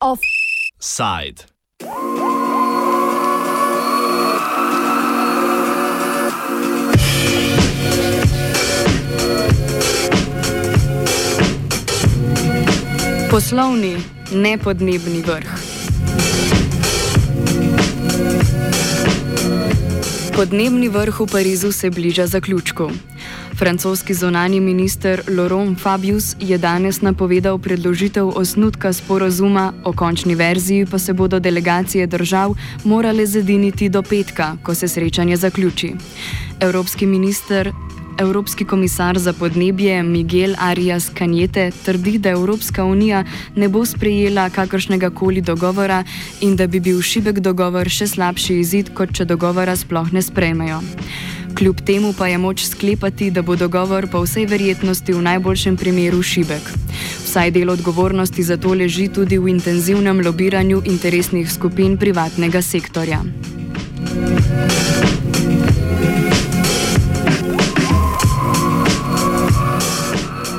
Offside. Poslovni, nepodnebni vrh. Podnebni vrh v Parizu se bliža zaključku. Francoski zonani minister Laurent Fabius je danes napovedal predložitev osnutka sporozuma, o končni verziji pa se bodo delegacije držav morale zediniti do petka, ko se srečanje zaključi. Evropski minister Evropski komisar za podnebje Miguel Arias Canjete trdi, da Evropska unija ne bo sprejela kakršnega koli dogovora in da bi bil šibek dogovor še slabši izid, kot če dogovora sploh ne sprejmejo. Kljub temu pa je moč sklepati, da bo dogovor po vsej verjetnosti v najboljšem primeru šibek. Vsaj del odgovornosti za to leži tudi v intenzivnem lobiranju interesnih skupin privatnega sektorja.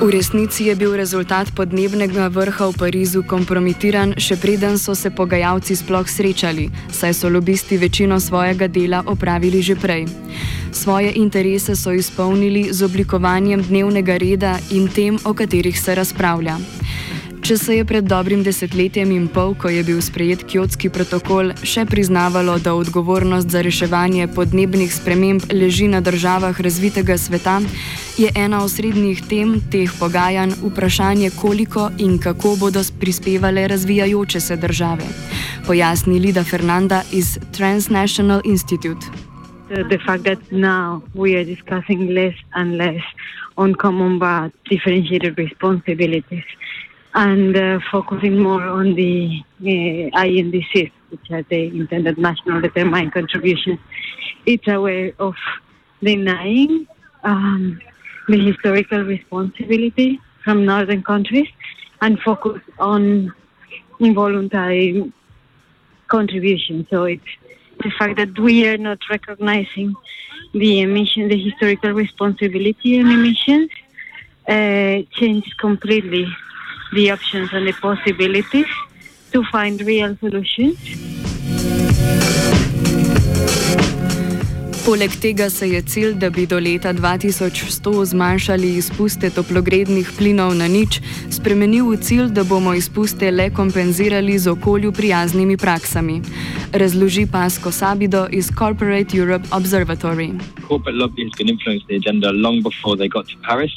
V resnici je bil rezultat podnebnega vrha v Parizu kompromitiran, še preden so se pogajalci sploh srečali, saj so lobisti večino svojega dela opravili že prej. Svoje interese so izpolnili z oblikovanjem dnevnega reda in tem, o katerih se razpravlja. Če se je pred dobrim desetletjem in pol, ko je bil sprejet Kjotski protokol, še priznavalo, da odgovornost za reševanje podnebnih sprememb leži na državah razvitega sveta, je ena osrednjih tem teh pogajanj vprašanje, koliko in kako bodo prispevale razvijajoče se države. Pojasni Lida Fernanda iz Transnational Institute. The fact that now we are discussing less and less on common but differentiated responsibilities. And uh, focusing more on the uh, INDCs, which are the intended national determined contributions. It's a way of denying um, the historical responsibility from northern countries and focus on involuntary contribution. So it's the fact that we are not recognizing the emission, the historical responsibility in emissions, uh, changed completely the options and the possibilities to find real solutions. Poleg tega se je cilj, da bi do leta 2100 zmanjšali izpuste toplogrednih plinov na nič, spremenil v cilj, da bomo izpuste le kompenzirali z okolju prijaznimi praksami. Razloži Pasko Sabido iz Corporate Europe Observatory. Corporate lobbying can influence the agenda long before they got to Paris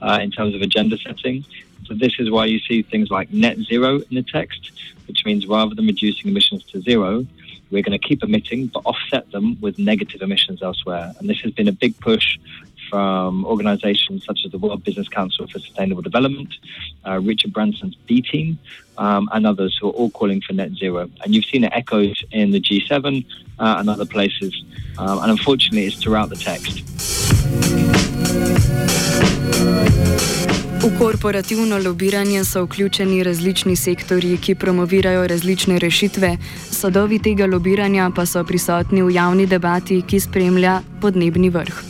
uh, in terms of agenda setting. So this is why you see things like net zero in the text, which means rather than reducing emissions to zero, we're going to keep emitting but offset them with negative emissions elsewhere. And this has been a big push from organizations such as the World Business Council for Sustainable Development, uh, Richard Branson's B Team, um, and others who are all calling for net zero. And you've seen it echoed in the G7 uh, and other places. Um, and unfortunately, it's throughout the text. V korporativno lobiranje so vključeni različni sektorji, ki promovirajo različne rešitve, sadovi tega lobiranja pa so prisotni v javni debati, ki spremlja podnebni vrh.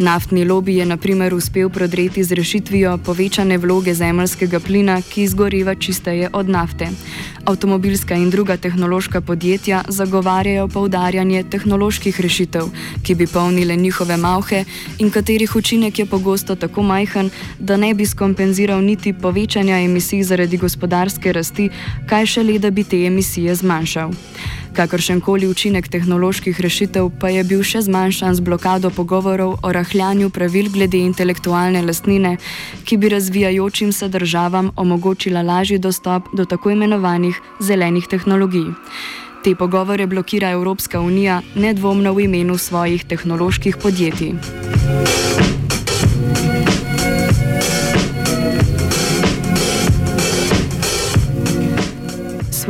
Naftni lobby je naprimer uspel prodreti z rešitvijo povečane vloge zemljskega plina, ki izgoriva čisteje od nafte. Avtomobilska in druga tehnološka podjetja zagovarjajo poudarjanje tehnoloških rešitev, ki bi polnile njihove mauhe in katerih učinek je pogosto tako majhen, da ne bi skompenziral niti povečanja emisij zaradi gospodarske rasti, kaj šele da bi te emisije zmanjšal. Kakršen koli učinek tehnoloških rešitev pa je bil še zmanjšan z blokado pogovorov o rahljanju pravil glede intelektualne lastnine, ki bi razvijajočim se državam omogočila lažji dostop do tako imenovanih zelenih tehnologij. Te pogovore blokira Evropska unija nedvomno v imenu svojih tehnoloških podjetij.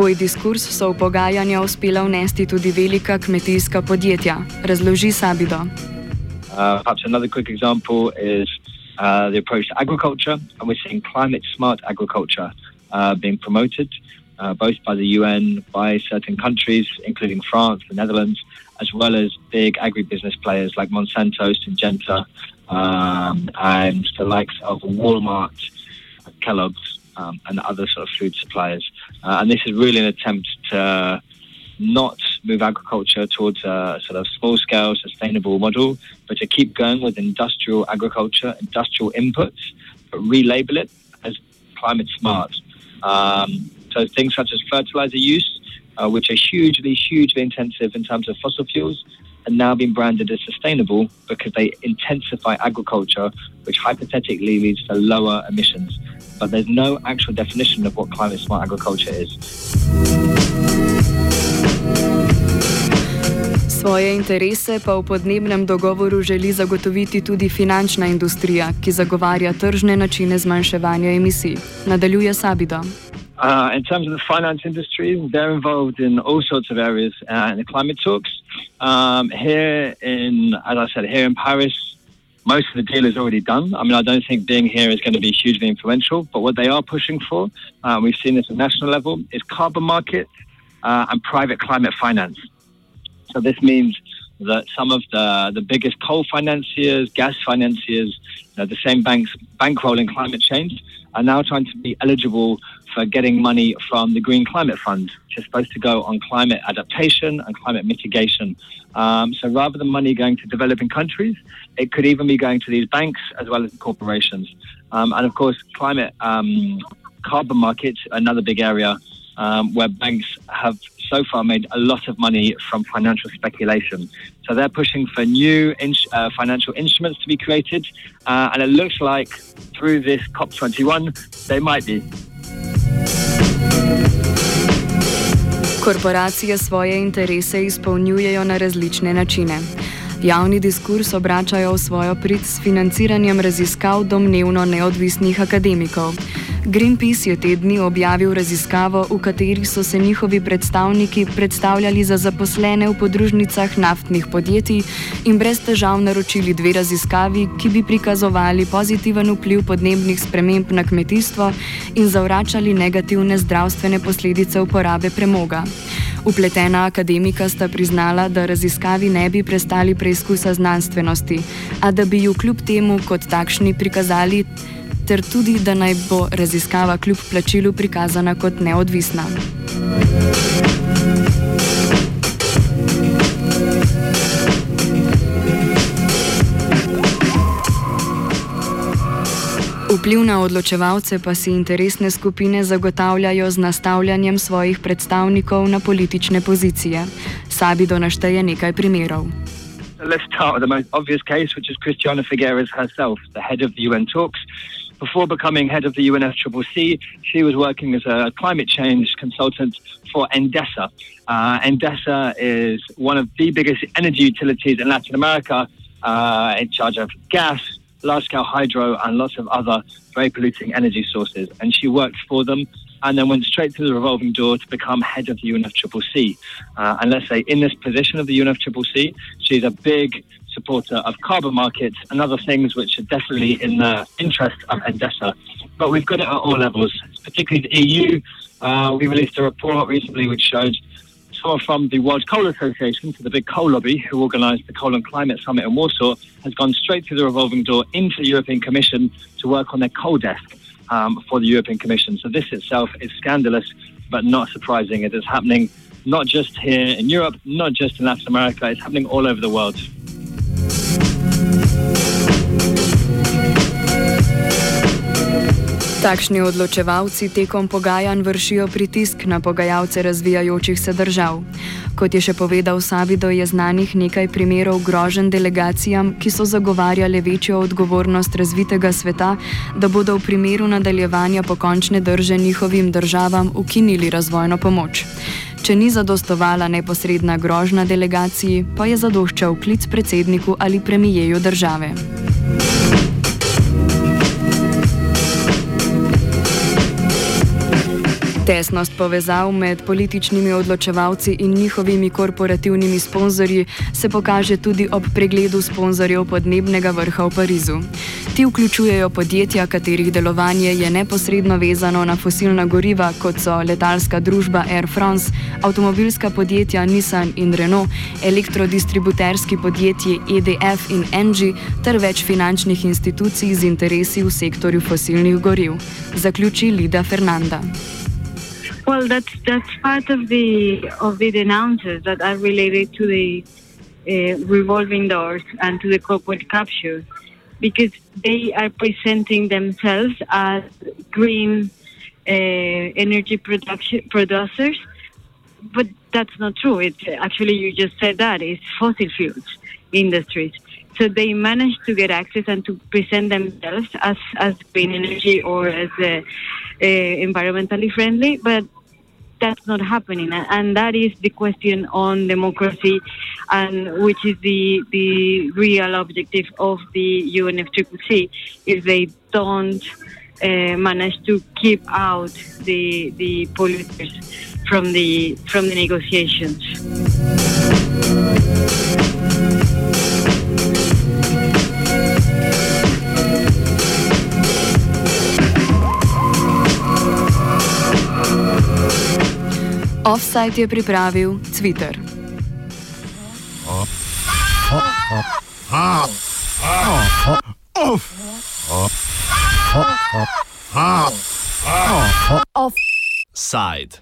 Svoj diskurs so v pogajanja uspela vnesti tudi velika kmetijska podjetja, razloži Sabido. Uh, perhaps another quick example is uh, the approach to agriculture, and we're seeing climate smart agriculture uh, being promoted uh, both by the UN, by certain countries, including France, the Netherlands, as well as big agribusiness players like Monsanto, Syngenta, um, and the likes of Walmart, Kellogg's, um, and other sort of food suppliers. Uh, and this is really an attempt to not move agriculture towards a sort of small scale sustainable model, but to keep going with industrial agriculture, industrial inputs, but relabel it as climate smart. Um, so things such as fertilizer use, uh, which are hugely, hugely intensive in terms of fossil fuels, are now being branded as sustainable because they intensify agriculture, which hypothetically leads to lower emissions. But there's no actual definition of what climate smart agriculture is. Svoje interese pa v podnebnem dogovoru želi zagotoviti tudi finančna industrija, ki zagovarja tržne načine zmanjševanja emisij. Nadaljuje Sabido. Uh, in terms of the finance industry, they're involved in all sorts of areas uh, in the climate talks. Um, here in, as I said, here in Paris, most of the deal is already done. I mean, I don't think being here is going to be hugely influential, but what they are pushing for, uh, we've seen this at national level, is carbon markets uh, and private climate finance. So this means that some of the, the biggest coal financiers, gas financiers, you know, the same banks bankrolling climate change, are now trying to be eligible for getting money from the Green Climate Fund, which is supposed to go on climate adaptation and climate mitigation. Um, so rather than money going to developing countries, it could even be going to these banks as well as corporations. Um, and of course, climate um, carbon markets, another big area um, where banks have so far made a lot of money from financial speculation. So they're pushing for new in- uh, financial instruments to be created, uh, and it looks like through this COP21 they might be. Korporacije svoje interese izpolnjujejo na različne načine. Javni diskurs obračajo v svojo prid s financiranjem raziskav domnevno neodvisnih akademikov. Greenpeace je te dni objavil raziskavo, v kateri so se njihovi predstavniki predstavljali za zaposlene v podružnicah naftnih podjetij in brez težav naročili dve raziskavi, ki bi prikazovali pozitiven vpliv podnebnih sprememb na kmetijstvo in zavračali negativne zdravstvene posledice uporabe premoga. Upletena akademika sta priznala, da raziskavi ne bi prestali preizkusa znanstvenosti, a da bi ju kljub temu kot takšni prikazali ter tudi, da naj bo raziskava kljub plačilu prikazana kot neodvisna. Vpliv na odločevalce pa si interesne skupine zagotavljajo z nastavljanjem svojih predstavnikov na politične pozicije. Sabido našteje nekaj primerov. Let's start with the most obvious case, which is Christiana Figueres herself, the head of the UN talks. Before becoming head of the UNFCCC, she was working as a climate change consultant for Endesa. Uh, Endesa is one of the biggest energy utilities in Latin America, uh, in charge of gas, large scale hydro, and lots of other very polluting energy sources. And she worked for them and then went straight through the revolving door to become head of the UNFCCC. Uh, and let's say in this position of the UNFCCC, she's a big supporter of carbon markets and other things which are definitely in the interest of Endesa. But we've got it at all levels, particularly the EU. Uh, we released a report recently which showed someone from the World Coal Association, so the big coal lobby who organised the Coal and Climate Summit in Warsaw, has gone straight through the revolving door into the European Commission to work on their coal desk um, for the European Commission. So this itself is scandalous, but not surprising. It is happening not just here in Europe, not just in Latin America, it's happening all over the world. Takšni odločevalci tekom pogajanj vršijo pritisk na pogajalce razvijajočih se držav. Kot je še povedal Savido, je znanih nekaj primerov grožen delegacijam, ki so zagovarjale večjo odgovornost razvitega sveta, da bodo v primeru nadaljevanja pokončne drže njihovim državam ukinili razvojno pomoč. Če ni zadostovala neposredna grožna delegaciji, pa je zadoščal klic predsedniku ali premijeju države. Tesnost povezav med političnimi odločevalci in njihovimi korporativnimi sponzorji se pokaže tudi ob pregledu sponzorjev podnebnega vrha v Parizu. Ti vključujejo podjetja, katerih delovanje je neposredno vezano na fosilna goriva, kot so letalska družba Air France, avtomobilska podjetja Nissan in Renault, elektrodistributerski podjetji EDF in Engie ter več finančnih institucij z interesi v sektorju fosilnih goriv. Zaključi Lida Fernanda. Well, that's that's part of the of the denouncers that are related to the uh, revolving doors and to the corporate capture, because they are presenting themselves as green uh, energy production producers, but that's not true. It's actually you just said that it's fossil fuels industries. So they managed to get access and to present themselves as as green energy or as uh, uh, environmentally friendly, but that's not happening, and that is the question on democracy, and which is the the real objective of the UNFCCC. If they don't uh, manage to keep out the the polluters from the from the negotiations. Offside je pripravil Twitter. Offside.